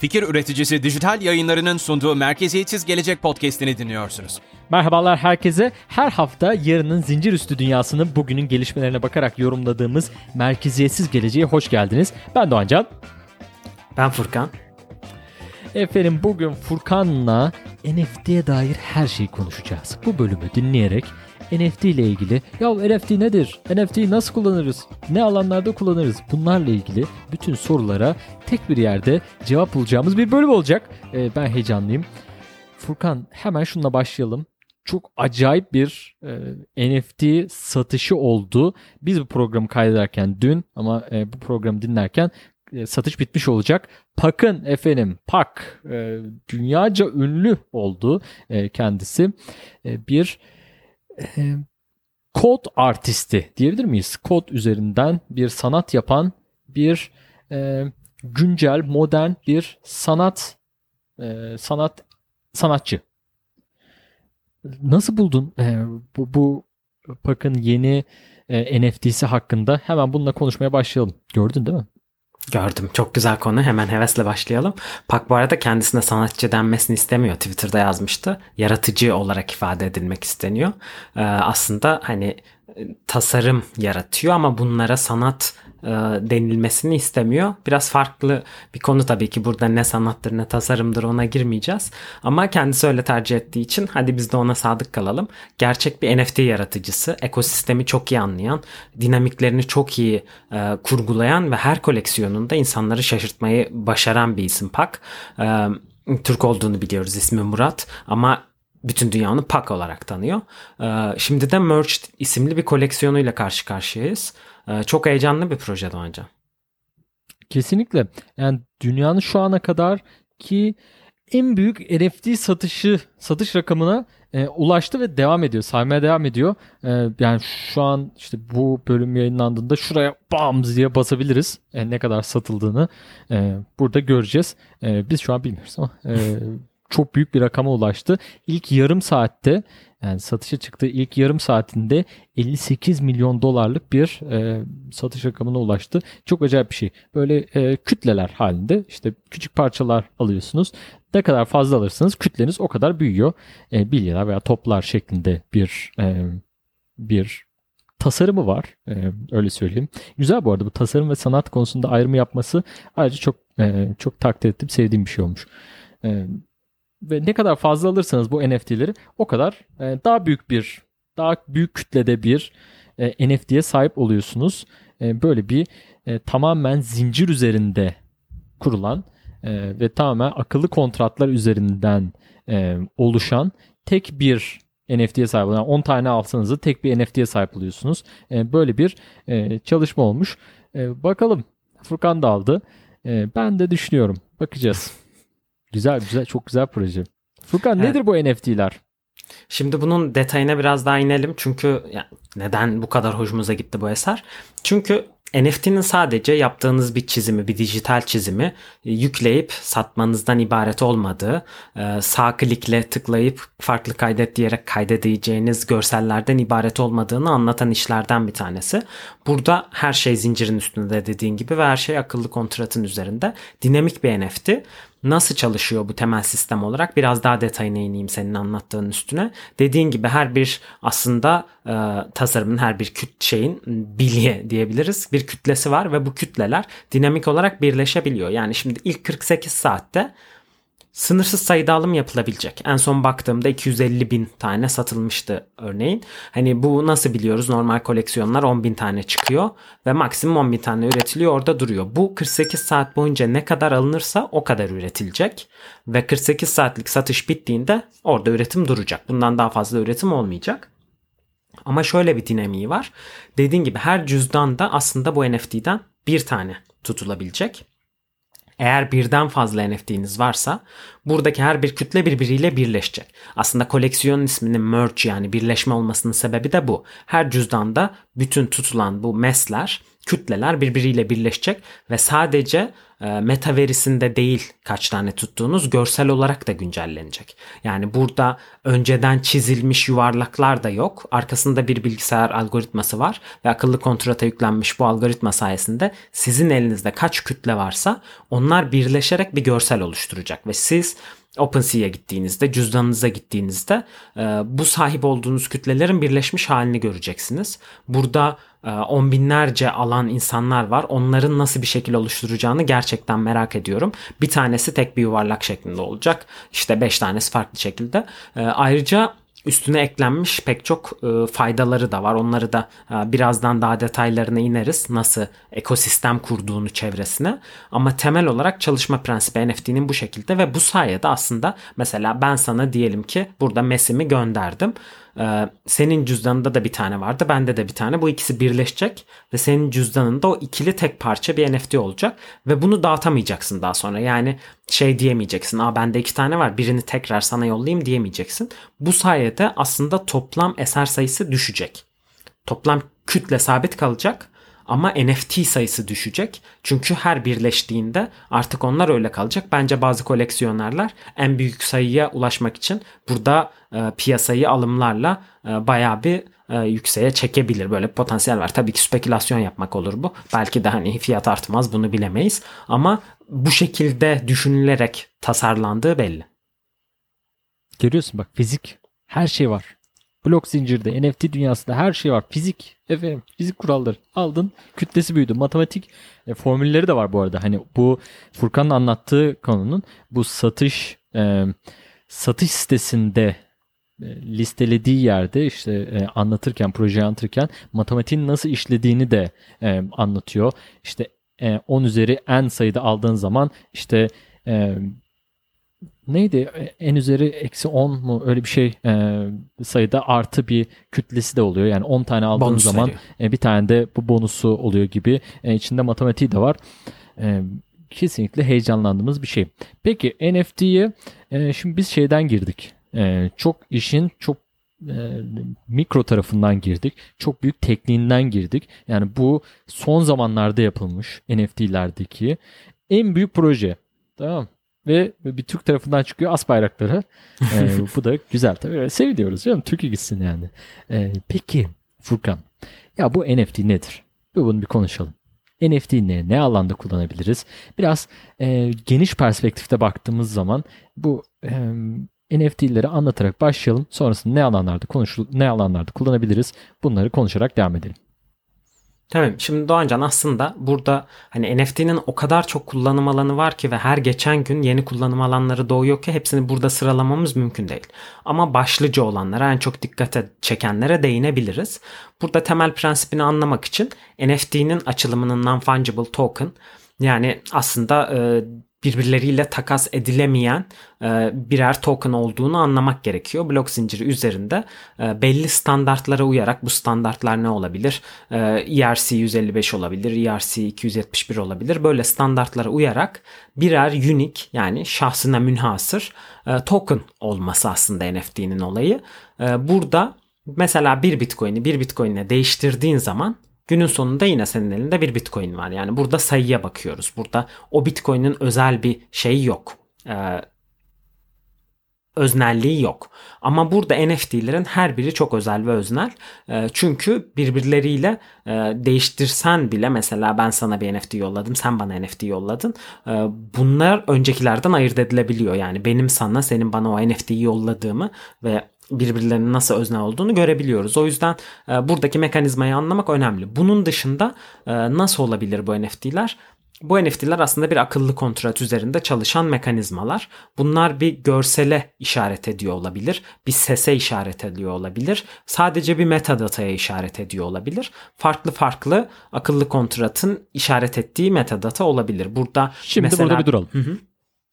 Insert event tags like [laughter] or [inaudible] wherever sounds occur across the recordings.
Fikir üreticisi dijital yayınlarının sunduğu Merkeziyetsiz Gelecek podcast'ini dinliyorsunuz. Merhabalar herkese. Her hafta yarının zincir üstü dünyasını bugünün gelişmelerine bakarak yorumladığımız Merkeziyetsiz Geleceğe hoş geldiniz. Ben Doğancan. Ben Furkan. Efendim bugün Furkan'la NFT'ye dair her şeyi konuşacağız. Bu bölümü dinleyerek NFT ile ilgili ya NFT nedir? NFT'yi nasıl kullanırız? Ne alanlarda kullanırız? Bunlarla ilgili bütün sorulara tek bir yerde cevap bulacağımız bir bölüm olacak. Ee, ben heyecanlıyım. Furkan hemen şununla başlayalım. Çok acayip bir e, NFT satışı oldu. Biz bu programı kaydederken dün ama e, bu programı dinlerken e, satış bitmiş olacak. Pak'ın efendim Pak e, dünyaca ünlü oldu e, kendisi. E, bir e, kod artisti diyebilir miyiz? Kod üzerinden bir sanat yapan bir e, güncel, modern bir sanat e, sanat sanatçı. Nasıl buldun e, bu, bu Pak'ın yeni e, NFT'si hakkında? Hemen bununla konuşmaya başlayalım. Gördün değil mi? Gördüm. Çok güzel konu. Hemen hevesle başlayalım. Pak bu arada kendisine sanatçı denmesini istemiyor. Twitter'da yazmıştı. Yaratıcı olarak ifade edilmek isteniyor. Ee, aslında hani tasarım yaratıyor ama bunlara sanat e, denilmesini istemiyor. Biraz farklı bir konu tabii ki burada ne sanattır ne tasarımdır ona girmeyeceğiz. Ama kendisi öyle tercih ettiği için hadi biz de ona sadık kalalım. Gerçek bir NFT yaratıcısı, ekosistemi çok iyi anlayan, dinamiklerini çok iyi e, kurgulayan ve her koleksiyonunda insanları şaşırtmayı başaran bir isim Pak. E, Türk olduğunu biliyoruz ismi Murat ama bütün dünya onu Pak olarak tanıyor. Ee, şimdi de Merged isimli bir koleksiyonuyla karşı karşıyayız. Ee, çok heyecanlı bir proje Doğancan. Kesinlikle. Yani dünyanın şu ana kadar ki en büyük NFT satışı satış rakamına e, ulaştı ve devam ediyor. Saymaya devam ediyor. E, yani şu an işte bu bölüm yayınlandığında şuraya bam diye basabiliriz. E, ne kadar satıldığını e, burada göreceğiz. E, biz şu an bilmiyoruz ama e, [laughs] çok büyük bir rakama ulaştı. İlk yarım saatte yani satışa çıktığı ilk yarım saatinde 58 milyon dolarlık bir e, satış rakamına ulaştı. Çok acayip bir şey. Böyle e, kütleler halinde işte küçük parçalar alıyorsunuz. Ne kadar fazla alırsanız kütleniz o kadar büyüyor. E, bilyeler veya toplar şeklinde bir e, bir tasarımı var. E, öyle söyleyeyim. Güzel bu arada bu tasarım ve sanat konusunda ayrımı yapması ayrıca çok e, çok takdir ettim, sevdiğim bir şey olmuş. E, ve ne kadar fazla alırsanız bu NFT'leri o kadar e, daha büyük bir daha büyük kütlede bir e, NFT'ye sahip oluyorsunuz. E, böyle bir e, tamamen zincir üzerinde kurulan e, ve tamamen akıllı kontratlar üzerinden e, oluşan tek bir NFT'ye sahip oluyor. Yani 10 tane alsanız tek bir NFT'ye sahip oluyorsunuz. E, böyle bir e, çalışma olmuş. E, bakalım Furkan da aldı. E, ben de düşünüyorum. Bakacağız. [laughs] Güzel güzel çok güzel proje. Furkan evet. nedir bu NFT'ler? Şimdi bunun detayına biraz daha inelim çünkü yani neden bu kadar hoşumuza gitti bu eser? Çünkü NFT'nin sadece yaptığınız bir çizimi, bir dijital çizimi e, yükleyip satmanızdan ibaret olmadığı, e, sağ klikle tıklayıp farklı kaydet diyerek kaydedeceğiniz görsellerden ibaret olmadığını anlatan işlerden bir tanesi. Burada her şey zincirin üstünde dediğin gibi ve her şey akıllı kontratın üzerinde. Dinamik bir NFT Nasıl çalışıyor bu temel sistem olarak? Biraz daha detayına ineyim senin anlattığın üstüne. Dediğin gibi her bir aslında e, tasarımın her bir küt şeyin bilye diyebiliriz. Bir kütlesi var ve bu kütleler dinamik olarak birleşebiliyor. Yani şimdi ilk 48 saatte sınırsız sayıda alım yapılabilecek. En son baktığımda 250 bin tane satılmıştı örneğin. Hani bu nasıl biliyoruz? Normal koleksiyonlar 10 bin tane çıkıyor ve maksimum 10 bin tane üretiliyor orada duruyor. Bu 48 saat boyunca ne kadar alınırsa o kadar üretilecek ve 48 saatlik satış bittiğinde orada üretim duracak. Bundan daha fazla üretim olmayacak. Ama şöyle bir dinamiği var. Dediğim gibi her cüzdan da aslında bu NFT'den bir tane tutulabilecek. Eğer birden fazla NFT'niz varsa buradaki her bir kütle birbiriyle birleşecek. Aslında koleksiyon isminin merge yani birleşme olmasının sebebi de bu. Her cüzdanda bütün tutulan bu mesler kütleler birbiriyle birleşecek ve sadece e, meta verisinde değil kaç tane tuttuğunuz görsel olarak da güncellenecek. Yani burada önceden çizilmiş yuvarlaklar da yok. Arkasında bir bilgisayar algoritması var ve akıllı kontrata yüklenmiş bu algoritma sayesinde sizin elinizde kaç kütle varsa onlar birleşerek bir görsel oluşturacak ve siz OpenSea'ya gittiğinizde, cüzdanınıza gittiğinizde e, bu sahip olduğunuz kütlelerin birleşmiş halini göreceksiniz. Burada e, on binlerce alan insanlar var. Onların nasıl bir şekil oluşturacağını gerçekten merak ediyorum. Bir tanesi tek bir yuvarlak şeklinde olacak. İşte beş tanesi farklı şekilde. E, ayrıca üstüne eklenmiş pek çok e, faydaları da var. Onları da e, birazdan daha detaylarına ineriz. Nasıl ekosistem kurduğunu çevresine. Ama temel olarak çalışma prensibi NFT'nin bu şekilde ve bu sayede aslında mesela ben sana diyelim ki burada mesimi gönderdim. Ee, senin cüzdanında da bir tane vardı. Bende de bir tane. Bu ikisi birleşecek ve senin cüzdanında o ikili tek parça bir NFT olacak ve bunu dağıtamayacaksın daha sonra. Yani şey diyemeyeceksin. Aa bende iki tane var. Birini tekrar sana yollayayım diyemeyeceksin. Bu sayede aslında toplam eser sayısı düşecek. Toplam kütle sabit kalacak ama NFT sayısı düşecek. Çünkü her birleştiğinde artık onlar öyle kalacak. Bence bazı koleksiyonerler en büyük sayıya ulaşmak için burada e, piyasayı alımlarla e, bayağı bir e, yükseğe çekebilir. Böyle bir potansiyel var. Tabii ki spekülasyon yapmak olur bu. Belki de hani fiyat artmaz bunu bilemeyiz. Ama bu şekilde düşünülerek tasarlandığı belli. Görüyorsun bak fizik her şey var. Blok zincirde, NFT dünyasında her şey var. Fizik, efendim, fizik kuralları. Aldın, kütlesi büyüdü. Matematik e, formülleri de var bu arada. Hani bu Furkan'ın anlattığı konunun bu satış e, satış sitesinde e, listelediği yerde işte e, anlatırken, projeyi anlatırken matematiğin nasıl işlediğini de e, anlatıyor. İşte e, 10 üzeri n sayıda aldığın zaman işte e, neydi en üzeri eksi 10 mu öyle bir şey e, sayıda artı bir kütlesi de oluyor. Yani 10 tane aldığın Bonus zaman e, bir tane de bu bonusu oluyor gibi. E, içinde matematiği de var. E, kesinlikle heyecanlandığımız bir şey. Peki NFT'ye e, şimdi biz şeyden girdik. E, çok işin çok e, mikro tarafından girdik. Çok büyük tekniğinden girdik. Yani bu son zamanlarda yapılmış NFT'lerdeki en büyük proje. Tamam ve bir Türk tarafından çıkıyor as bayrakları. [laughs] ee, bu da güzel tabii. Seviyoruz canım. Türkiye gitsin yani. Ee, peki Furkan. Ya bu NFT nedir? Bir bunu bir konuşalım. NFT ne? Ne alanda kullanabiliriz? Biraz e, geniş perspektifte baktığımız zaman bu e, NFT'leri anlatarak başlayalım. Sonrasında ne alanlarda konuşul ne alanlarda kullanabiliriz? Bunları konuşarak devam edelim. Tamam şimdi Doğancan aslında burada hani NFT'nin o kadar çok kullanım alanı var ki ve her geçen gün yeni kullanım alanları doğuyor ki hepsini burada sıralamamız mümkün değil. Ama başlıca olanlara en çok dikkate çekenlere değinebiliriz. Burada temel prensibini anlamak için NFT'nin açılımının non-fungible token yani aslında e, birbirleriyle takas edilemeyen e, birer token olduğunu anlamak gerekiyor. Blok zinciri üzerinde e, belli standartlara uyarak bu standartlar ne olabilir? E, ERC 155 olabilir, ERC 271 olabilir. Böyle standartlara uyarak birer unique yani şahsına münhasır token olması aslında NFT'nin olayı. Burada mesela bir bitcoin'i bir bitcoin'e değiştirdiğin zaman Günün sonunda yine senin elinde bir bitcoin var. Yani burada sayıya bakıyoruz. Burada o bitcoin'in özel bir şeyi yok. Ee, öznelliği yok. Ama burada NFT'lerin her biri çok özel ve öznel. E, çünkü birbirleriyle e, değiştirsen bile mesela ben sana bir NFT yolladım, sen bana NFT yolladın. E, bunlar öncekilerden ayırt edilebiliyor. Yani benim sana, senin bana o NFT'yi yolladığımı ve birbirlerinin nasıl öznel olduğunu görebiliyoruz. O yüzden e, buradaki mekanizmayı anlamak önemli. Bunun dışında e, nasıl olabilir bu NFT'ler? Bu NFT'ler aslında bir akıllı kontrat üzerinde çalışan mekanizmalar. Bunlar bir görsele işaret ediyor olabilir, bir sese işaret ediyor olabilir, sadece bir metadataya işaret ediyor olabilir. Farklı farklı akıllı kontratın işaret ettiği metadata olabilir. Burada Şimdi mesela... burada bir duralım. Hı hı.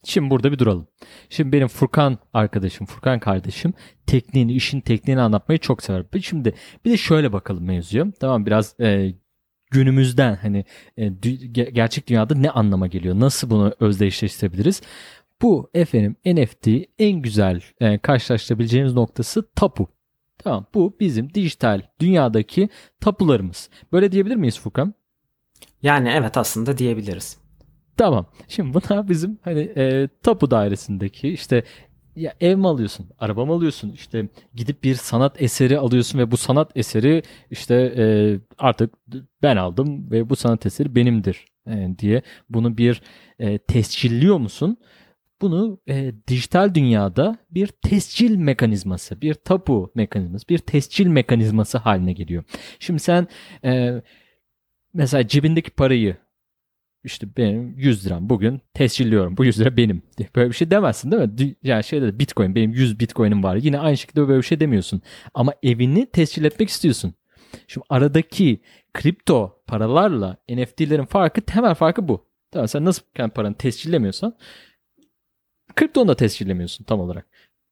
Şimdi burada bir duralım. Şimdi benim Furkan arkadaşım, Furkan kardeşim tekniğini, işin tekniğini anlatmayı çok sever. Şimdi bir de şöyle bakalım mevzuya. Tamam biraz e, günümüzden hani e, dü- gerçek dünyada ne anlama geliyor? Nasıl bunu özdeşleştirebiliriz? Bu efendim NFT en güzel e, karşılaştırabileceğimiz noktası tapu. Tamam bu bizim dijital dünyadaki tapularımız. Böyle diyebilir miyiz Furkan? Yani evet aslında diyebiliriz. Tamam. Şimdi bunlar [laughs] bizim hani e, tapu dairesindeki işte ya ev mi alıyorsun, araba mı alıyorsun, işte gidip bir sanat eseri alıyorsun ve bu sanat eseri işte e, artık ben aldım ve bu sanat eseri benimdir e, diye bunu bir e, tescilliyor musun? Bunu e, dijital dünyada bir tescil mekanizması, bir tapu mekanizması, bir tescil mekanizması haline geliyor. Şimdi sen e, mesela cebindeki parayı işte benim 100 liram bugün tescilliyorum. Bu 100 lira benim. Böyle bir şey demezsin değil mi? Yani şeyde de bitcoin benim 100 bitcoin'im var. Yine aynı şekilde böyle bir şey demiyorsun. Ama evini tescil etmek istiyorsun. Şimdi aradaki kripto paralarla NFT'lerin farkı temel farkı bu. Tamam sen nasıl kendi paranı tescillemiyorsan kriptonu da tescillemiyorsun tam olarak.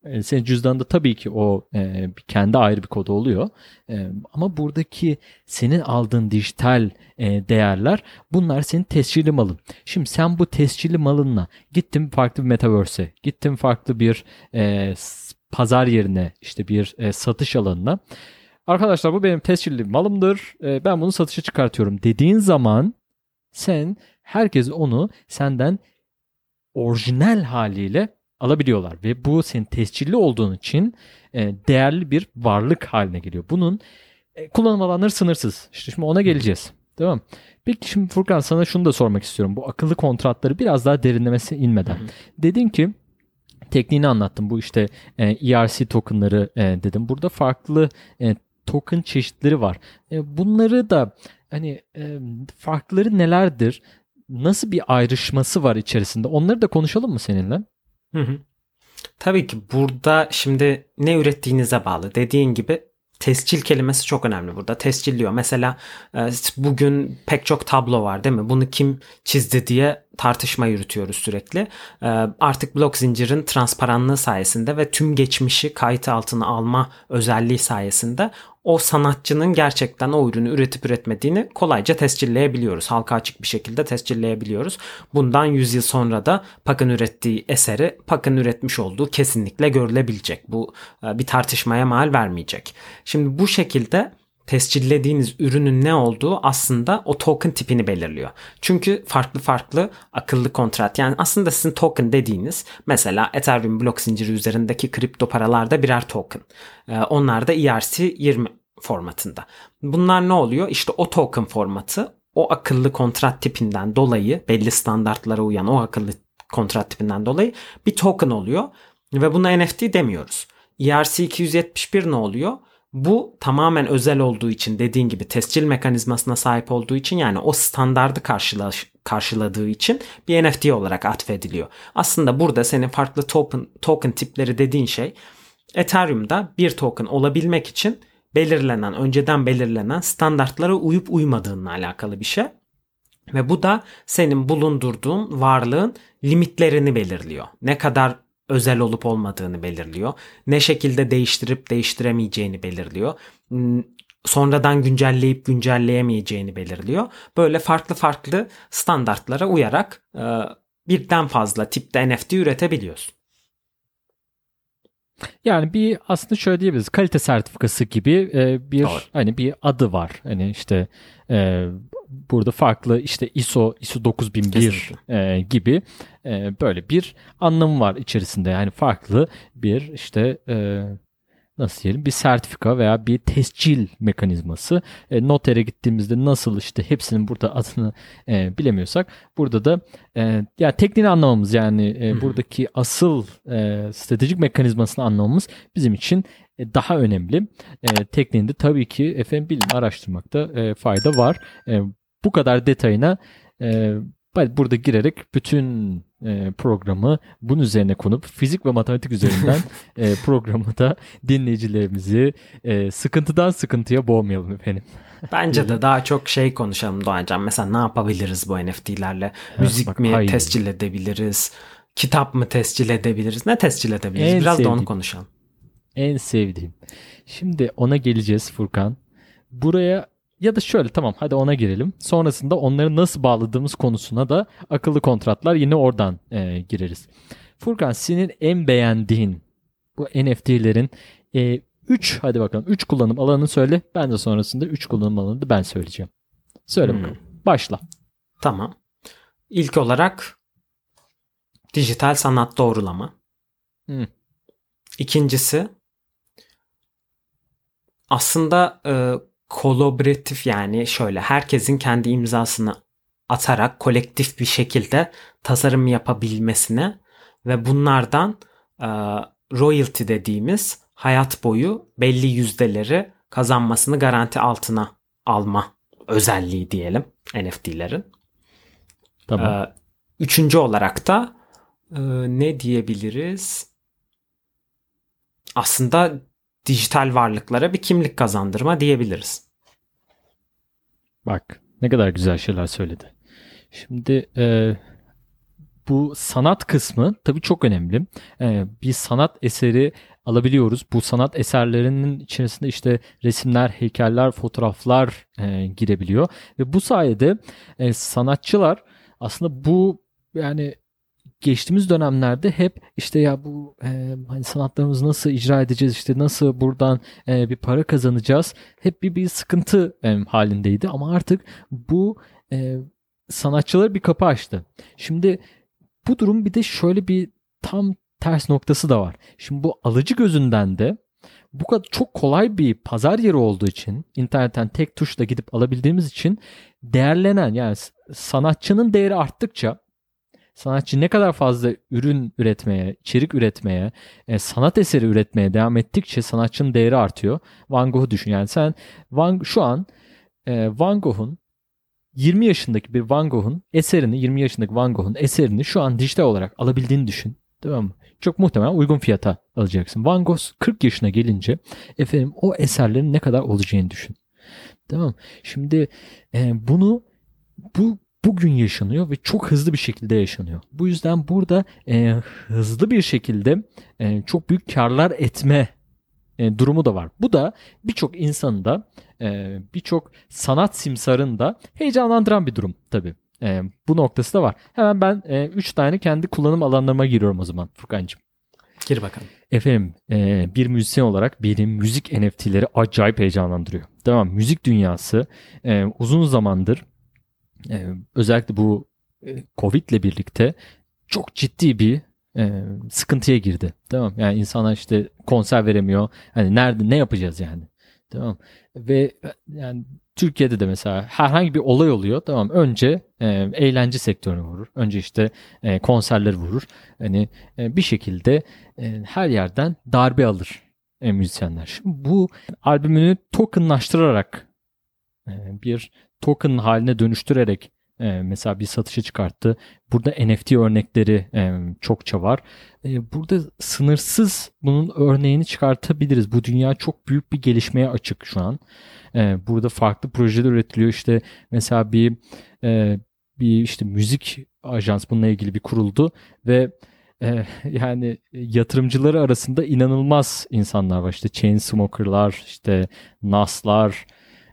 E, senin cüzdanında tabii ki o e, kendi ayrı bir kodu oluyor. E, ama buradaki senin aldığın dijital e, değerler bunlar senin tescilli malın. Şimdi sen bu tescilli malınla gittin farklı bir metaverse'e, gittin farklı bir e, pazar yerine, işte bir e, satış alanına. Arkadaşlar bu benim tescilli malımdır. E, ben bunu satışa çıkartıyorum dediğin zaman sen herkes onu senden orijinal haliyle alabiliyorlar ve bu senin tescilli olduğun için e, değerli bir varlık haline geliyor. Bunun e, kullanım alanları sınırsız. İşte şimdi ona geleceğiz. Tamam. Peki şimdi Furkan sana şunu da sormak istiyorum. Bu akıllı kontratları biraz daha derinlemesine inmeden. Hı hı. Dedin ki tekniğini anlattım. Bu işte e, ERC tokenları e, dedim. Burada farklı e, token çeşitleri var. E, bunları da hani e, farkları nelerdir? Nasıl bir ayrışması var içerisinde? Onları da konuşalım mı seninle? Hı hı. Tabii ki burada şimdi ne ürettiğinize bağlı. Dediğin gibi tescil kelimesi çok önemli burada. Tescilliyor. Mesela e, bugün pek çok tablo var değil mi? Bunu kim çizdi diye tartışma yürütüyoruz sürekli. E, artık blok zincirin transparanlığı sayesinde ve tüm geçmişi kayıt altına alma özelliği sayesinde o sanatçının gerçekten o ürünü üretip üretmediğini kolayca tescilleyebiliyoruz. Halka açık bir şekilde tescilleyebiliyoruz. Bundan 100 yıl sonra da Pak'ın ürettiği eseri Pak'ın üretmiş olduğu kesinlikle görülebilecek. Bu e, bir tartışmaya mal vermeyecek. Şimdi bu şekilde tescillediğiniz ürünün ne olduğu aslında o token tipini belirliyor. Çünkü farklı farklı akıllı kontrat yani aslında sizin token dediğiniz mesela Ethereum blok zinciri üzerindeki kripto paralarda birer token. Ee, onlar da ERC20 formatında. Bunlar ne oluyor? İşte o token formatı o akıllı kontrat tipinden dolayı belli standartlara uyan o akıllı kontrat tipinden dolayı bir token oluyor ve buna NFT demiyoruz. ERC271 ne oluyor? Bu tamamen özel olduğu için dediğin gibi tescil mekanizmasına sahip olduğu için yani o standardı karşıla, karşıladığı için bir NFT olarak atfediliyor. Aslında burada senin farklı token, token tipleri dediğin şey Ethereum'da bir token olabilmek için belirlenen, önceden belirlenen standartlara uyup uymadığınla alakalı bir şey. Ve bu da senin bulundurduğun varlığın limitlerini belirliyor. Ne kadar özel olup olmadığını belirliyor. Ne şekilde değiştirip değiştiremeyeceğini belirliyor. Sonradan güncelleyip güncelleyemeyeceğini belirliyor. Böyle farklı farklı standartlara uyarak e, birden fazla tipte NFT üretebiliyorsun. Yani bir aslında şöyle diyebiliriz kalite sertifikası gibi e, bir Doğru. hani bir adı var. Hani işte e, burada farklı işte ISO ISO 9001 e, gibi e, böyle bir anlamı var içerisinde. Yani farklı bir işte e, nasıl diyelim bir sertifika veya bir tescil mekanizması. E, notere gittiğimizde nasıl işte hepsinin burada adını e, bilemiyorsak burada da e, ya tekniğini anlamamız yani e, buradaki asıl e, stratejik mekanizmasını anlamamız bizim için e, daha önemli. E, tekniğinde tabii ki efendim bilim araştırmakta e, fayda var. E, bu kadar detayına e, burada girerek bütün e, programı bunun üzerine konup fizik ve matematik üzerinden [laughs] e, programı da dinleyicilerimizi e, sıkıntıdan sıkıntıya boğmayalım efendim. Bence de daha çok şey konuşalım Doğancan. Mesela ne yapabiliriz bu NFT'lerle? Müzik bak, mi hayır. tescil edebiliriz? Kitap mı tescil edebiliriz? Ne tescil edebiliriz? En Biraz sevdiğim, da onu konuşalım. En sevdiğim. Şimdi ona geleceğiz Furkan. Buraya ya da şöyle tamam hadi ona girelim. Sonrasında onları nasıl bağladığımız konusuna da akıllı kontratlar yine oradan e, gireriz. Furkan senin en beğendiğin bu NFT'lerin 3 e, hadi bakalım 3 kullanım alanını söyle. Ben de sonrasında 3 kullanım alanını da ben söyleyeceğim. Söyle hmm. bakalım. Başla. Tamam. İlk olarak dijital sanat doğrulama. Hı. İkincisi aslında e, kolaboratif yani şöyle herkesin kendi imzasını atarak kolektif bir şekilde tasarım yapabilmesine ve bunlardan e, royalty dediğimiz hayat boyu belli yüzdeleri kazanmasını garanti altına alma özelliği diyelim NFT'lerin. Tamam. Ee, üçüncü olarak da e, ne diyebiliriz? Aslında dijital varlıklara bir kimlik kazandırma diyebiliriz. Bak ne kadar güzel şeyler söyledi. Şimdi e, bu sanat kısmı tabii çok önemli. E, bir sanat eseri alabiliyoruz. Bu sanat eserlerinin içerisinde işte resimler, heykeller, fotoğraflar e, girebiliyor. Ve bu sayede e, sanatçılar aslında bu yani geçtiğimiz dönemlerde hep işte ya bu e, hani sanatlarımızı nasıl icra edeceğiz işte nasıl buradan e, bir para kazanacağız hep bir bir sıkıntı e, halindeydi ama artık bu e, sanatçılar bir kapı açtı. Şimdi bu durum bir de şöyle bir tam ters noktası da var. Şimdi bu alıcı gözünden de bu kadar çok kolay bir pazar yeri olduğu için internetten tek tuşla gidip alabildiğimiz için değerlenen yani sanatçının değeri arttıkça sanatçı ne kadar fazla ürün üretmeye, içerik üretmeye, e, sanat eseri üretmeye devam ettikçe sanatçının değeri artıyor. Van Gogh'u düşün. Yani sen Van, şu an e, Van Gogh'un 20 yaşındaki bir Van Gogh'un eserini, 20 yaşındaki Van Gogh'un eserini şu an dijital olarak alabildiğini düşün. Tamam mı? Çok muhtemelen uygun fiyata alacaksın. Van Gogh 40 yaşına gelince efendim o eserlerin ne kadar olacağını düşün. Tamam. Şimdi e, bunu bu bugün yaşanıyor ve çok hızlı bir şekilde yaşanıyor. Bu yüzden burada e, hızlı bir şekilde e, çok büyük karlar etme e, durumu da var. Bu da birçok insanı da e, birçok sanat simsarını da heyecanlandıran bir durum tabii. E, bu noktası da var. Hemen ben 3 e, tane kendi kullanım alanlarıma giriyorum o zaman Furkan'cığım. Gir bakalım. Efendim e, bir müzisyen olarak benim müzik NFT'leri acayip heyecanlandırıyor. Tamam müzik dünyası e, uzun zamandır e, özellikle bu e, Covid ile birlikte çok ciddi bir e, sıkıntıya girdi. Tamam yani insanlar işte konser veremiyor. Hani nerede ne yapacağız yani? Tamam. Ve yani Türkiye'de de mesela herhangi bir olay oluyor. Tamam önce e, eğlence sektörünü vurur. Önce işte e, konserleri vurur. Hani e, bir şekilde e, her yerden darbe alır e, müzisyenler. Şimdi bu albümünü tokenlaştırarak e, bir token haline dönüştürerek e, mesela bir satışa çıkarttı. Burada NFT örnekleri e, çokça var. E, burada sınırsız bunun örneğini çıkartabiliriz. Bu dünya çok büyük bir gelişmeye açık şu an. E, burada farklı projeler üretiliyor. İşte mesela bir e, bir işte müzik ajans bununla ilgili bir kuruldu ve e, [laughs] yani yatırımcıları arasında inanılmaz insanlar var. İşte Chainsmoker'lar, işte Nas'lar,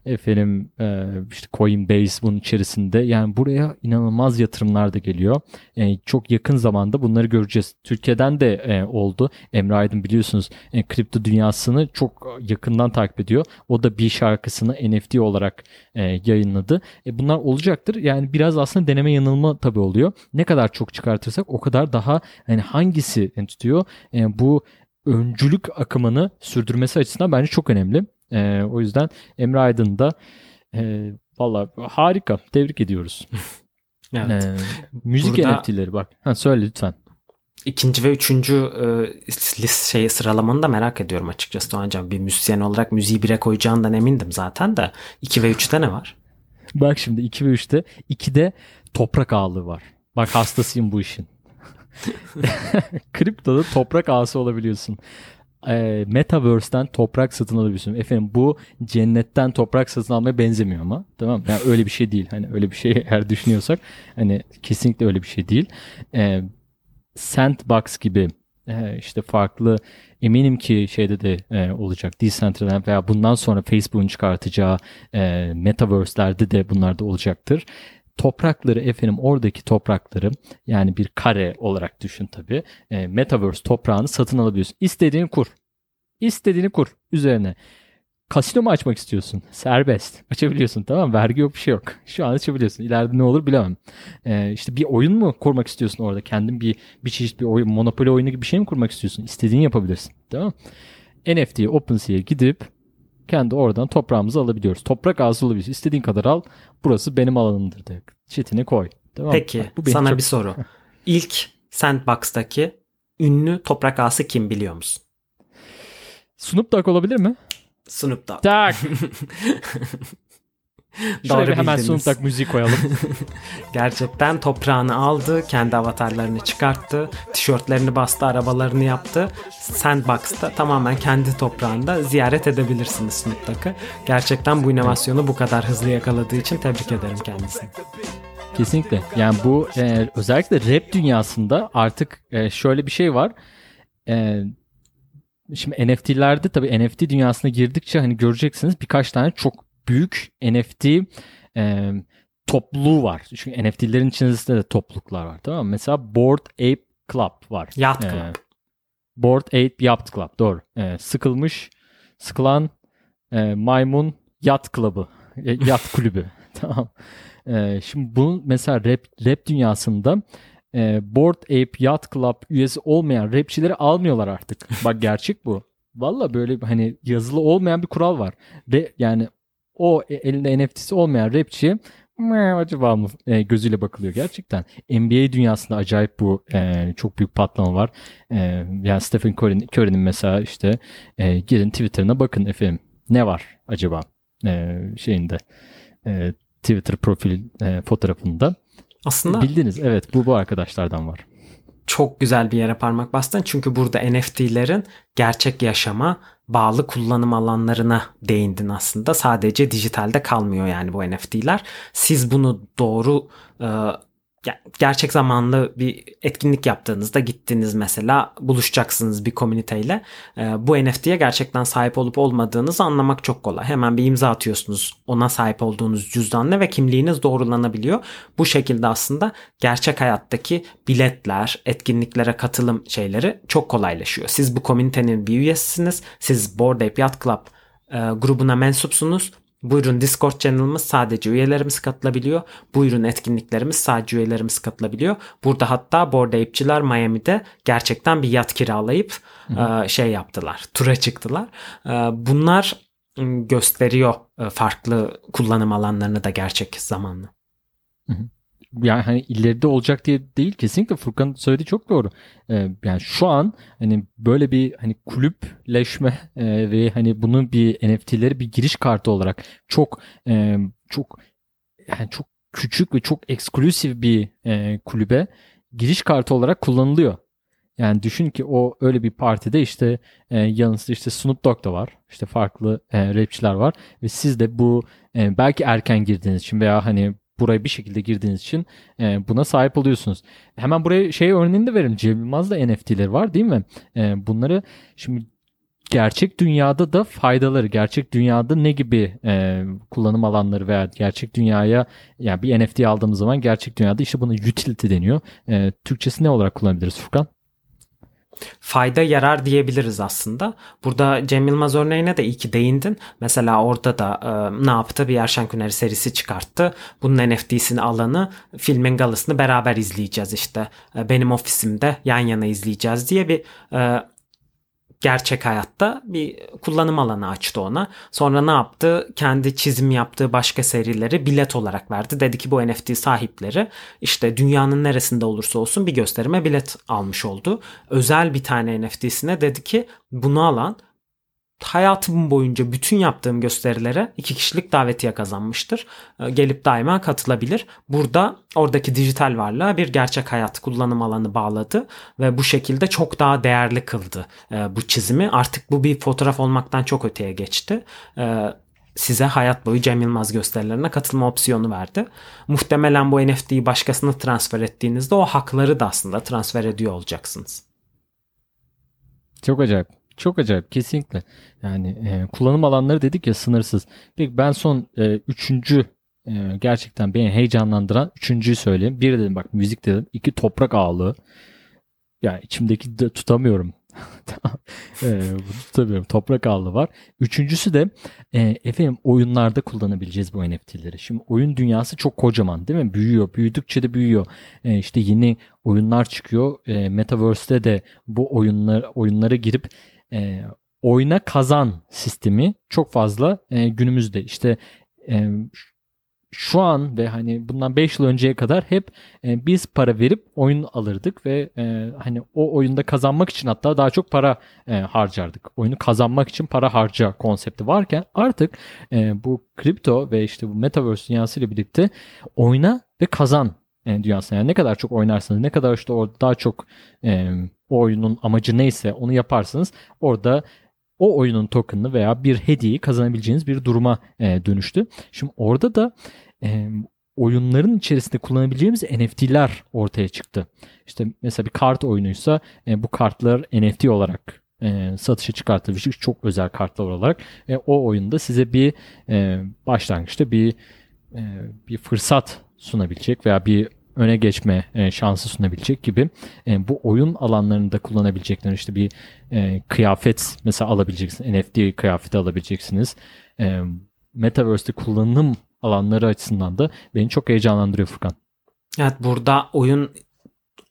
efendim e, işte Coinbase bunun içerisinde yani buraya inanılmaz yatırımlar da geliyor. Yani çok yakın zamanda bunları göreceğiz. Türkiye'den de e, oldu. Emre Aydın biliyorsunuz e, kripto dünyasını çok yakından takip ediyor. O da bir şarkısını NFT olarak e, yayınladı. E, bunlar olacaktır. Yani biraz aslında deneme yanılma tabii oluyor. Ne kadar çok çıkartırsak o kadar daha yani hangisi tutuyor. E, bu öncülük akımını sürdürmesi açısından bence çok önemli. E, o yüzden Emre Aydın da e, valla harika. Tebrik ediyoruz. [laughs] evet. E, müzik Burada... NFT'leri bak. Ha, söyle lütfen. İkinci ve üçüncü e, list şey sıralamanı da merak ediyorum açıkçası Doğancan. Bir müzisyen olarak müziği bire koyacağından emindim zaten de. 2 ve 3'te ne var? Bak şimdi 2 ve 3'te 2'de toprak ağlığı var. Bak hastasıyım bu işin. [laughs] [laughs] Kriptoda toprak ağası olabiliyorsun e, Metaverse'den toprak satın alabiliyorsun. Efendim bu cennetten toprak satın almaya benzemiyor ama tamam yani öyle bir şey değil. Hani öyle bir şey [laughs] eğer düşünüyorsak hani kesinlikle öyle bir şey değil. E, Sandbox gibi e, işte farklı eminim ki şeyde de e, olacak Decentraland veya bundan sonra Facebook'un çıkartacağı e, Metaverse'lerde de bunlar da olacaktır toprakları efendim oradaki toprakları yani bir kare olarak düşün tabi. E, Metaverse toprağını satın alabiliyorsun. İstediğini kur. İstediğini kur üzerine. kasino mu açmak istiyorsun? Serbest. Açabiliyorsun tamam? Vergi yok bir şey yok. Şu an açabiliyorsun. İleride ne olur bilemem. Ee, işte bir oyun mu kurmak istiyorsun orada? Kendin bir bir çeşit bir oyun, Monopoly oyunu gibi bir şey mi kurmak istiyorsun? İstediğini yapabilirsin. Tamam mı? NFT'ye, OpenSea'ya gidip kendi oradan toprağımızı alabiliyoruz. Toprak ağzı olabilir. İstediğin kadar al. Burası benim alanımdır de. Çetini koy. Tamam. Peki Bak, bu sana çok- bir soru. İlk Sandbox'taki ünlü toprak ağası kim biliyor musun? Snoop Dogg olabilir mi? Snoop Dogg. Tak. [laughs] Şuraya bir hemen Dogg müziği koyalım. [laughs] Gerçekten toprağını aldı, kendi avatarlarını çıkarttı, tişörtlerini bastı, arabalarını yaptı. Sandbox'ta tamamen kendi toprağında ziyaret edebilirsiniz Snoop Dogg'ı. Gerçekten bu inovasyonu bu kadar hızlı yakaladığı için tebrik ederim kendisini. Kesinlikle. Yani bu e, özellikle rap dünyasında artık e, şöyle bir şey var. E, şimdi NFT'lerde tabii NFT dünyasına girdikçe hani göreceksiniz birkaç tane çok büyük NFT e, topluluğu var. Çünkü NFT'lerin içerisinde de topluluklar var. Tamam mı? Mesela Bored Ape Club var. Yacht E, Club. Bored Ape Yacht Club doğru. E, sıkılmış, sıkılan e, maymun yat klubu. E, yat [laughs] kulübü. tamam. E, şimdi bunun mesela rap, rap dünyasında e, Bored Ape Yacht Club üyesi olmayan rapçileri almıyorlar artık. Bak gerçek bu. Valla böyle hani yazılı olmayan bir kural var. Re, yani o e- elinde NFT'si olmayan rapçiye "Meh, acaba mı e, gözüyle bakılıyor gerçekten. NBA dünyasında acayip bu e, çok büyük patlama var. E, yani Stephen Curry'nin Curry'nin mesela işte e, girin Twitter'ına bakın efendim ne var acaba e, şeyinde e, Twitter profil e, fotoğrafında. Aslında Bildiniz evet bu bu arkadaşlardan var. Çok güzel bir yere parmak bastın. Çünkü burada NFT'lerin gerçek yaşama bağlı kullanım alanlarına değindin aslında. Sadece dijitalde kalmıyor yani bu NFT'ler. Siz bunu doğru e, gerçek zamanlı bir etkinlik yaptığınızda gittiniz mesela buluşacaksınız bir komüniteyle. E, bu NFT'ye gerçekten sahip olup olmadığınızı anlamak çok kolay. Hemen bir imza atıyorsunuz. Ona sahip olduğunuz cüzdan ne ve kimliğiniz doğrulanabiliyor. Bu şekilde aslında gerçek hayattaki biletler, etkinliklere katılım şeyleri çok kolaylaşıyor. Siz bu komünitenin bir üyesisiniz. Siz Bored Ape Yacht Club e, grubuna mensupsunuz. Buyurun Discord channel'ımız sadece üyelerimiz katılabiliyor. Buyurun etkinliklerimiz sadece üyelerimiz katılabiliyor. Burada hatta Bored Ape'çiler Miami'de gerçekten bir yat kiralayıp e, şey yaptılar. Tura çıktılar. E, bunlar gösteriyor e, farklı kullanım alanlarını da gerçek zamanlı. Yani hani ileride olacak diye değil kesinlikle Furkan söylediği çok doğru. Ee, yani şu an hani böyle bir hani kulüpleşme e, ve hani bunun bir NFT'leri bir giriş kartı olarak çok e, çok yani çok küçük ve çok eksklusif bir e, kulübe giriş kartı olarak kullanılıyor. Yani düşün ki o öyle bir partide işte e, yanınızda işte Snoop Dogg da var. İşte farklı e, rapçiler var ve siz de bu e, belki erken girdiğiniz için veya hani buraya bir şekilde girdiğiniz için e, buna sahip oluyorsunuz. Hemen buraya şey örneğini de verelim. Cem Yılmaz'da NFT'leri var değil mi? E, bunları şimdi gerçek dünyada da faydaları, gerçek dünyada ne gibi e, kullanım alanları veya gerçek dünyaya yani bir NFT aldığımız zaman gerçek dünyada işte buna utility deniyor. E, Türkçesi ne olarak kullanabiliriz Furkan? Fayda yarar diyebiliriz aslında. Burada Cem Yılmaz örneğine de iyi ki değindin. Mesela orada da e, ne yaptı? Bir Erşen Kuneri serisi çıkarttı. Bunun NFT'sini alanı filmin galasını beraber izleyeceğiz işte. E, benim ofisimde yan yana izleyeceğiz diye bir e, gerçek hayatta bir kullanım alanı açtı ona. Sonra ne yaptı? Kendi çizim yaptığı başka serileri bilet olarak verdi. Dedi ki bu NFT sahipleri işte dünyanın neresinde olursa olsun bir gösterime bilet almış oldu. Özel bir tane NFT'sine dedi ki bunu alan hayatım boyunca bütün yaptığım gösterilere iki kişilik davetiye kazanmıştır. Ee, Gelip daima katılabilir. Burada oradaki dijital varlığa bir gerçek hayat kullanım alanı bağladı ve bu şekilde çok daha değerli kıldı e, bu çizimi. Artık bu bir fotoğraf olmaktan çok öteye geçti. Ee, size hayat boyu Cem Yılmaz gösterilerine katılma opsiyonu verdi. Muhtemelen bu NFT'yi başkasına transfer ettiğinizde o hakları da aslında transfer ediyor olacaksınız. Çok acayip. Çok acayip kesinlikle. Yani e, kullanım alanları dedik ya sınırsız. Peki ben son e, üçüncü e, gerçekten beni heyecanlandıran üçüncüyü söyleyeyim. Bir dedim bak müzik dedim. İki toprak ağlığı. Yani içimdeki de tutamıyorum. [laughs] ee, tabii toprak ağlı var. Üçüncüsü de e, efendim oyunlarda kullanabileceğiz bu NFT'leri. Şimdi oyun dünyası çok kocaman değil mi? Büyüyor. Büyüdükçe de büyüyor. E, işte yeni oyunlar çıkıyor. E, Metaverse'de de bu oyunlar oyunlara girip e, oyuna kazan sistemi çok fazla e, günümüzde. İşte e, şu an ve hani bundan 5 yıl önceye kadar hep e, biz para verip oyun alırdık ve e, hani o oyunda kazanmak için hatta daha çok para e, harcardık. Oyunu kazanmak için para harca konsepti varken artık e, bu kripto ve işte bu metaverse dünyası ile birlikte oyna ve kazan e, dünyasına. Yani ne kadar çok oynarsanız, ne kadar işte orada daha çok e, o oyunun amacı neyse onu yaparsanız orada o oyunun token'ını veya bir hediyeyi kazanabileceğiniz bir duruma e, dönüştü. Şimdi orada da e, oyunların içerisinde kullanabileceğimiz NFT'ler ortaya çıktı. İşte mesela bir kart oyunuysa e, bu kartlar NFT olarak e, satışa çıkartılmış çok özel kartlar olarak e, o oyunda size bir e, başlangıçta bir e, bir fırsat sunabilecek veya bir öne geçme e, şansı sunabilecek gibi e, bu oyun alanlarında kullanabilecekler işte bir e, kıyafet mesela alabileceksiniz NFT kıyafeti alabileceksiniz e, Metaverse'de kullanım alanları açısından da beni çok heyecanlandırıyor Furkan. Evet burada oyun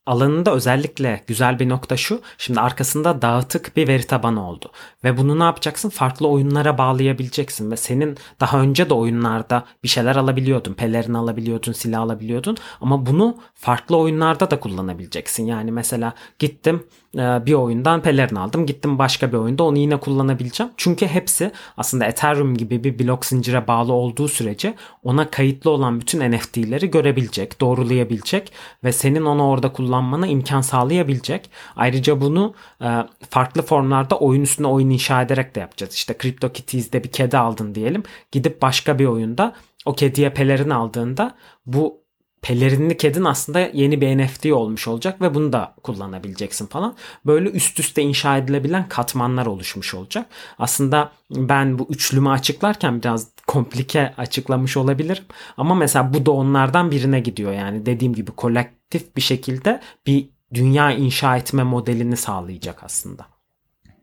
alanında özellikle güzel bir nokta şu. Şimdi arkasında dağıtık bir veri tabanı oldu. Ve bunu ne yapacaksın? Farklı oyunlara bağlayabileceksin. Ve senin daha önce de oyunlarda bir şeyler alabiliyordun. Pelerin alabiliyordun, silah alabiliyordun. Ama bunu farklı oyunlarda da kullanabileceksin. Yani mesela gittim bir oyundan pelerin aldım. Gittim başka bir oyunda onu yine kullanabileceğim. Çünkü hepsi aslında Ethereum gibi bir blok zincire bağlı olduğu sürece ona kayıtlı olan bütün NFT'leri görebilecek, doğrulayabilecek ve senin onu orada kullanmana imkan sağlayabilecek. Ayrıca bunu e, farklı formlarda oyun üstüne oyun inşa ederek de yapacağız. İşte CryptoKitties'de bir kedi aldın diyelim. Gidip başka bir oyunda o kediye pelerin aldığında bu pelerinli kedin aslında yeni bir NFT olmuş olacak ve bunu da kullanabileceksin falan. Böyle üst üste inşa edilebilen katmanlar oluşmuş olacak. Aslında ben bu üçlümü açıklarken biraz komplike açıklamış olabilirim. Ama mesela bu da onlardan birine gidiyor. Yani dediğim gibi kolektif bir şekilde bir dünya inşa etme modelini sağlayacak aslında.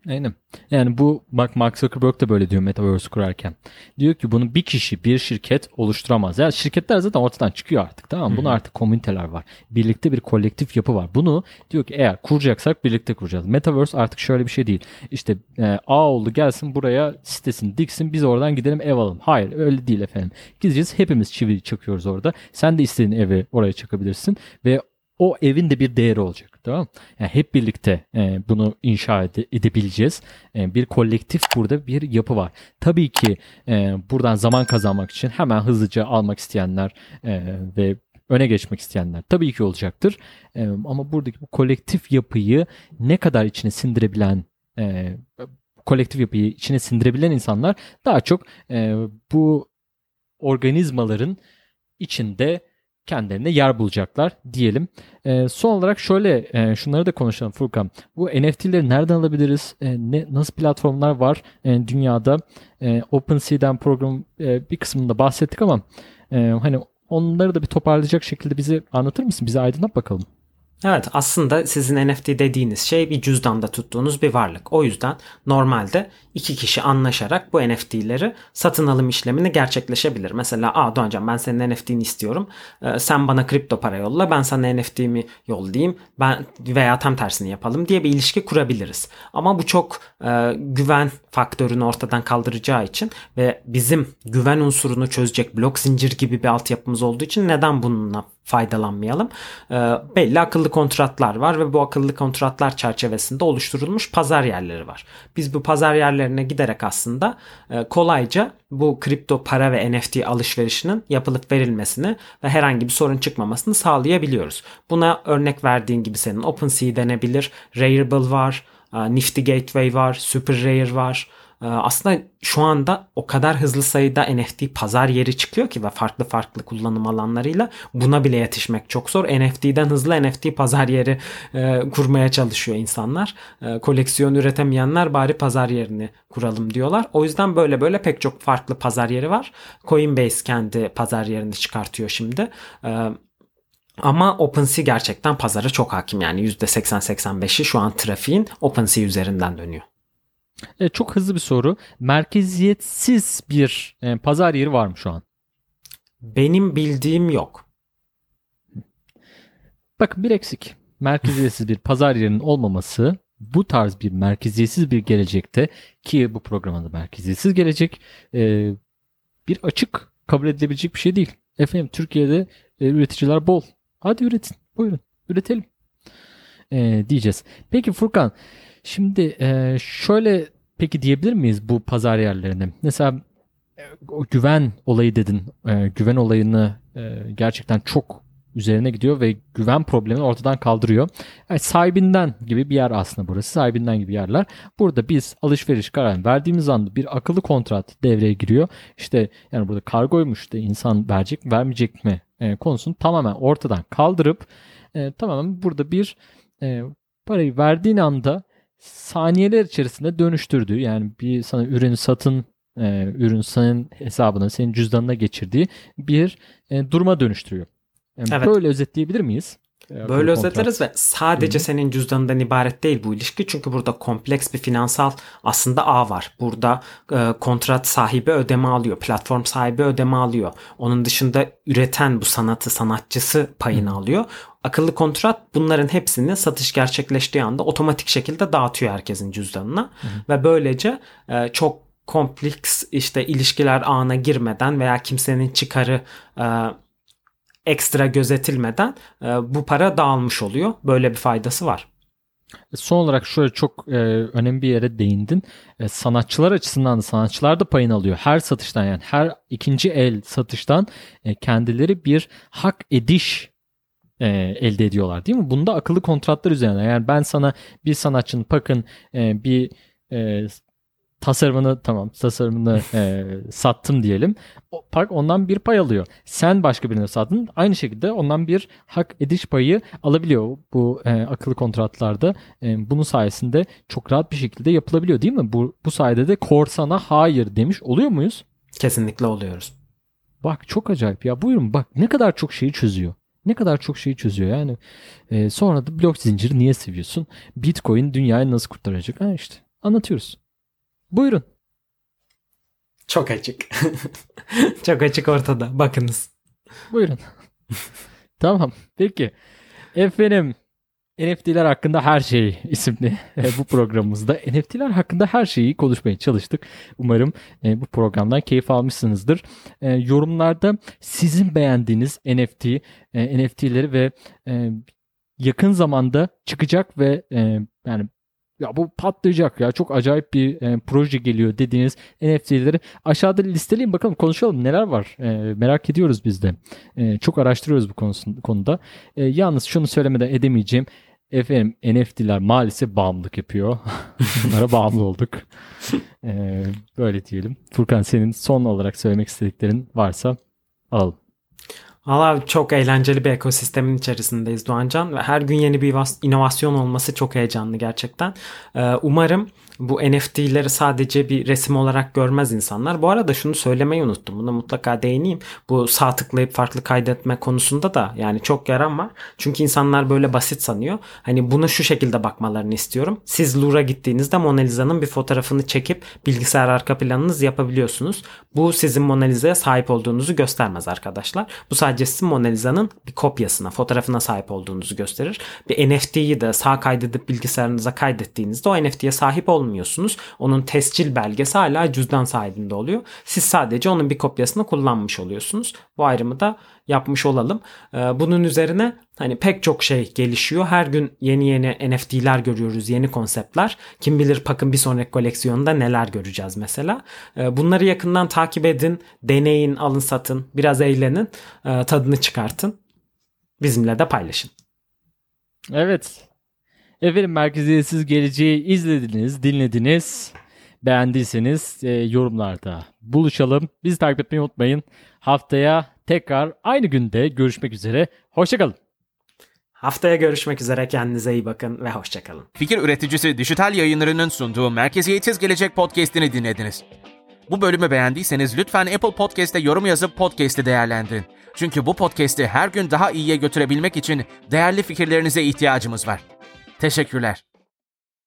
Aynen. Yani bu bak Mark Zuckerberg de böyle diyor Metaverse kurarken. Diyor ki bunu bir kişi, bir şirket oluşturamaz. Yani şirketler zaten ortadan çıkıyor artık tamam mı? Bunun artık komüniteler var. Birlikte bir kolektif yapı var. Bunu diyor ki eğer kuracaksak birlikte kuracağız. Metaverse artık şöyle bir şey değil. İşte e, A oldu gelsin buraya sitesini diksin biz oradan gidelim ev alalım. Hayır öyle değil efendim. Gideceğiz hepimiz çivi çakıyoruz orada. Sen de istediğin evi oraya çakabilirsin ve o evin de bir değeri olacak. Tamam Yani hep birlikte e, bunu inşa ede, edebileceğiz. E, bir kolektif burada bir yapı var. Tabii ki e, buradan zaman kazanmak için hemen hızlıca almak isteyenler e, ve öne geçmek isteyenler tabii ki olacaktır. E, ama buradaki bu kolektif yapıyı ne kadar içine sindirebilen e, kolektif yapıyı içine sindirebilen insanlar daha çok e, bu organizmaların içinde kendilerine yer bulacaklar diyelim. E, son olarak şöyle e, şunları da konuşalım Furkan. Bu NFT'leri nereden alabiliriz? E, ne nasıl platformlar var e, dünyada? E, OpenSea'den program e, bir kısmında bahsettik ama e, hani onları da bir toparlayacak şekilde bizi anlatır mısın? Bize aydınlat bakalım. Evet aslında sizin NFT dediğiniz şey bir cüzdanda tuttuğunuz bir varlık. O yüzden normalde iki kişi anlaşarak bu NFT'leri satın alım işlemini gerçekleşebilir. Mesela Aa Doğancan ben senin NFT'ni istiyorum. Ee, sen bana kripto para yolla ben sana NFT'mi yollayayım ben veya tam tersini yapalım diye bir ilişki kurabiliriz. Ama bu çok e, güven faktörünü ortadan kaldıracağı için ve bizim güven unsurunu çözecek blok zincir gibi bir altyapımız olduğu için neden bununla faydalanmayalım. E, belli akıllı kontratlar var ve bu akıllı kontratlar çerçevesinde oluşturulmuş pazar yerleri var. Biz bu pazar yerlerine giderek aslında e, kolayca bu kripto para ve NFT alışverişinin yapılıp verilmesini ve herhangi bir sorun çıkmamasını sağlayabiliyoruz. Buna örnek verdiğin gibi senin OpenSea denebilir, Rarible var, e, Nifty Gateway var, Super Rare var. Ee, aslında şu anda o kadar hızlı sayıda NFT pazar yeri çıkıyor ki ve farklı farklı kullanım alanlarıyla buna bile yetişmek çok zor. NFT'den hızlı NFT pazar yeri e, kurmaya çalışıyor insanlar. E, koleksiyon üretemeyenler bari pazar yerini kuralım diyorlar. O yüzden böyle böyle pek çok farklı pazar yeri var. Coinbase kendi pazar yerini çıkartıyor şimdi. E, Ama OpenSea gerçekten pazara çok hakim yani %80-85'i şu an trafiğin OpenSea üzerinden dönüyor. Evet, çok hızlı bir soru. Merkeziyetsiz bir e, pazar yeri var mı şu an? Benim bildiğim yok. Bakın bir eksik. Merkeziyetsiz bir pazar yerinin olmaması bu tarz bir merkeziyetsiz bir gelecekte ki bu programda merkeziyetsiz gelecek e, bir açık kabul edilebilecek bir şey değil. Efendim Türkiye'de e, üreticiler bol. Hadi üretin. Buyurun. Üretelim. E, diyeceğiz. Peki Furkan şimdi e, şöyle peki diyebilir miyiz bu pazar yerlerine? Mesela e, o güven olayı dedin. E, güven olayını gerçekten çok üzerine gidiyor ve güven problemini ortadan kaldırıyor. Yani sahibinden gibi bir yer aslında burası. Sahibinden gibi yerler. Burada biz alışveriş kararını verdiğimiz anda bir akıllı kontrat devreye giriyor. İşte yani burada kargoymuş da insan verecek vermeyecek mi e, konusunu tamamen ortadan kaldırıp e, tamamen burada bir e, parayı verdiğin anda saniyeler içerisinde dönüştürdüğü yani bir sana ürünü satın e, ürün senin hesabına senin cüzdanına geçirdiği bir e, duruma dönüştürüyor. Yani Evet. Böyle özetleyebilir miyiz? E, Böyle özetleriz ve sadece senin cüzdanından ibaret değil bu ilişki. Çünkü burada kompleks bir finansal aslında ağ var. Burada e, kontrat sahibi ödeme alıyor. Platform sahibi ödeme alıyor. Onun dışında üreten bu sanatı sanatçısı payını alıyor. Akıllı kontrat bunların hepsini satış gerçekleştiği anda otomatik şekilde dağıtıyor herkesin cüzdanına. Ve böylece e, çok kompleks işte ilişkiler ağına girmeden veya kimsenin çıkarı e, ekstra gözetilmeden e, bu para dağılmış oluyor. Böyle bir faydası var. Son olarak şöyle çok e, önemli bir yere değindin. E, sanatçılar açısından da sanatçılar da payını alıyor. Her satıştan yani her ikinci el satıştan e, kendileri bir hak ediş e, elde ediyorlar değil mi? Bunda akıllı kontratlar üzerine. Yani ben sana bir sanatçının bakın e, bir e, tasarımını tamam tasarımını e, [laughs] sattım diyelim. O, park ondan bir pay alıyor. Sen başka birine sattın. Aynı şekilde ondan bir hak ediş payı alabiliyor. Bu e, akıllı kontratlarda e, bunun sayesinde çok rahat bir şekilde yapılabiliyor değil mi? Bu, bu sayede de korsana hayır demiş oluyor muyuz? Kesinlikle oluyoruz. Bak çok acayip ya buyurun bak ne kadar çok şeyi çözüyor. Ne kadar çok şeyi çözüyor yani. E, sonra da blok zinciri niye seviyorsun? Bitcoin dünyayı nasıl kurtaracak? Ha işte anlatıyoruz. Buyurun. Çok açık. [laughs] Çok açık ortada. Bakınız. Buyurun. [laughs] tamam. Peki. Efendim NFT'ler hakkında her şey isimli e, bu [laughs] programımızda. NFT'ler hakkında her şeyi konuşmaya çalıştık. Umarım e, bu programdan keyif almışsınızdır. E, yorumlarda sizin beğendiğiniz NFT, NFT'leri ve yakın zamanda çıkacak ve yani ya bu patlayacak ya çok acayip bir e, proje geliyor dediğiniz NFT'leri aşağıda listeleyin bakalım konuşalım neler var. E, merak ediyoruz biz de. E, çok araştırıyoruz bu konusun, konuda. E, yalnız şunu söylemeden edemeyeceğim efendim NFT'ler maalesef bağımlılık yapıyor [laughs] bunlara bağımlı olduk [laughs] E, böyle diyelim Furkan senin son olarak söylemek istediklerin varsa alalım. Valla çok eğlenceli bir ekosistemin içerisindeyiz Doğancan ve her gün yeni bir inovasyon olması çok heyecanlı gerçekten. Ee, umarım bu NFT'leri sadece bir resim olarak görmez insanlar. Bu arada şunu söylemeyi unuttum. Buna mutlaka değineyim. Bu sağ tıklayıp farklı kaydetme konusunda da yani çok yaran var. Çünkü insanlar böyle basit sanıyor. Hani bunu şu şekilde bakmalarını istiyorum. Siz Louvre'a gittiğinizde Mona Lisa'nın bir fotoğrafını çekip bilgisayar arka planınız yapabiliyorsunuz. Bu sizin Mona Lisa'ya sahip olduğunuzu göstermez arkadaşlar. Bu sadece sizin Mona Lisa'nın bir kopyasına, fotoğrafına sahip olduğunuzu gösterir. Bir NFT'yi de sağ kaydedip bilgisayarınıza kaydettiğinizde o NFT'ye sahip olmuyorsunuz. Onun tescil belgesi hala cüzdan sahibinde oluyor. Siz sadece onun bir kopyasını kullanmış oluyorsunuz. Bu ayrımı da yapmış olalım. Ee, Bunun üzerine hani pek çok şey gelişiyor. Her gün yeni yeni NFT'ler görüyoruz, yeni konseptler. Kim bilir Pak'ın bir sonraki koleksiyonunda neler göreceğiz mesela. Ee, Bunları yakından takip edin, deneyin, alın satın, biraz eğlenin, e, tadını çıkartın. Bizimle de paylaşın. Evet. Efendim merkeziyetsiz geleceği izlediniz, dinlediniz. Beğendiyseniz e, yorumlarda buluşalım. Bizi takip etmeyi unutmayın. Haftaya tekrar aynı günde görüşmek üzere. Hoşçakalın. Haftaya görüşmek üzere. Kendinize iyi bakın ve hoşçakalın. Fikir üreticisi Dijital Yayınları'nın sunduğu Merkeziyetsiz Gelecek podcast'ini dinlediniz. Bu bölümü beğendiyseniz lütfen Apple Podcast'te yorum yazıp podcast'i değerlendirin. Çünkü bu podcast'i her gün daha iyiye götürebilmek için değerli fikirlerinize ihtiyacımız var. Teşekkürler.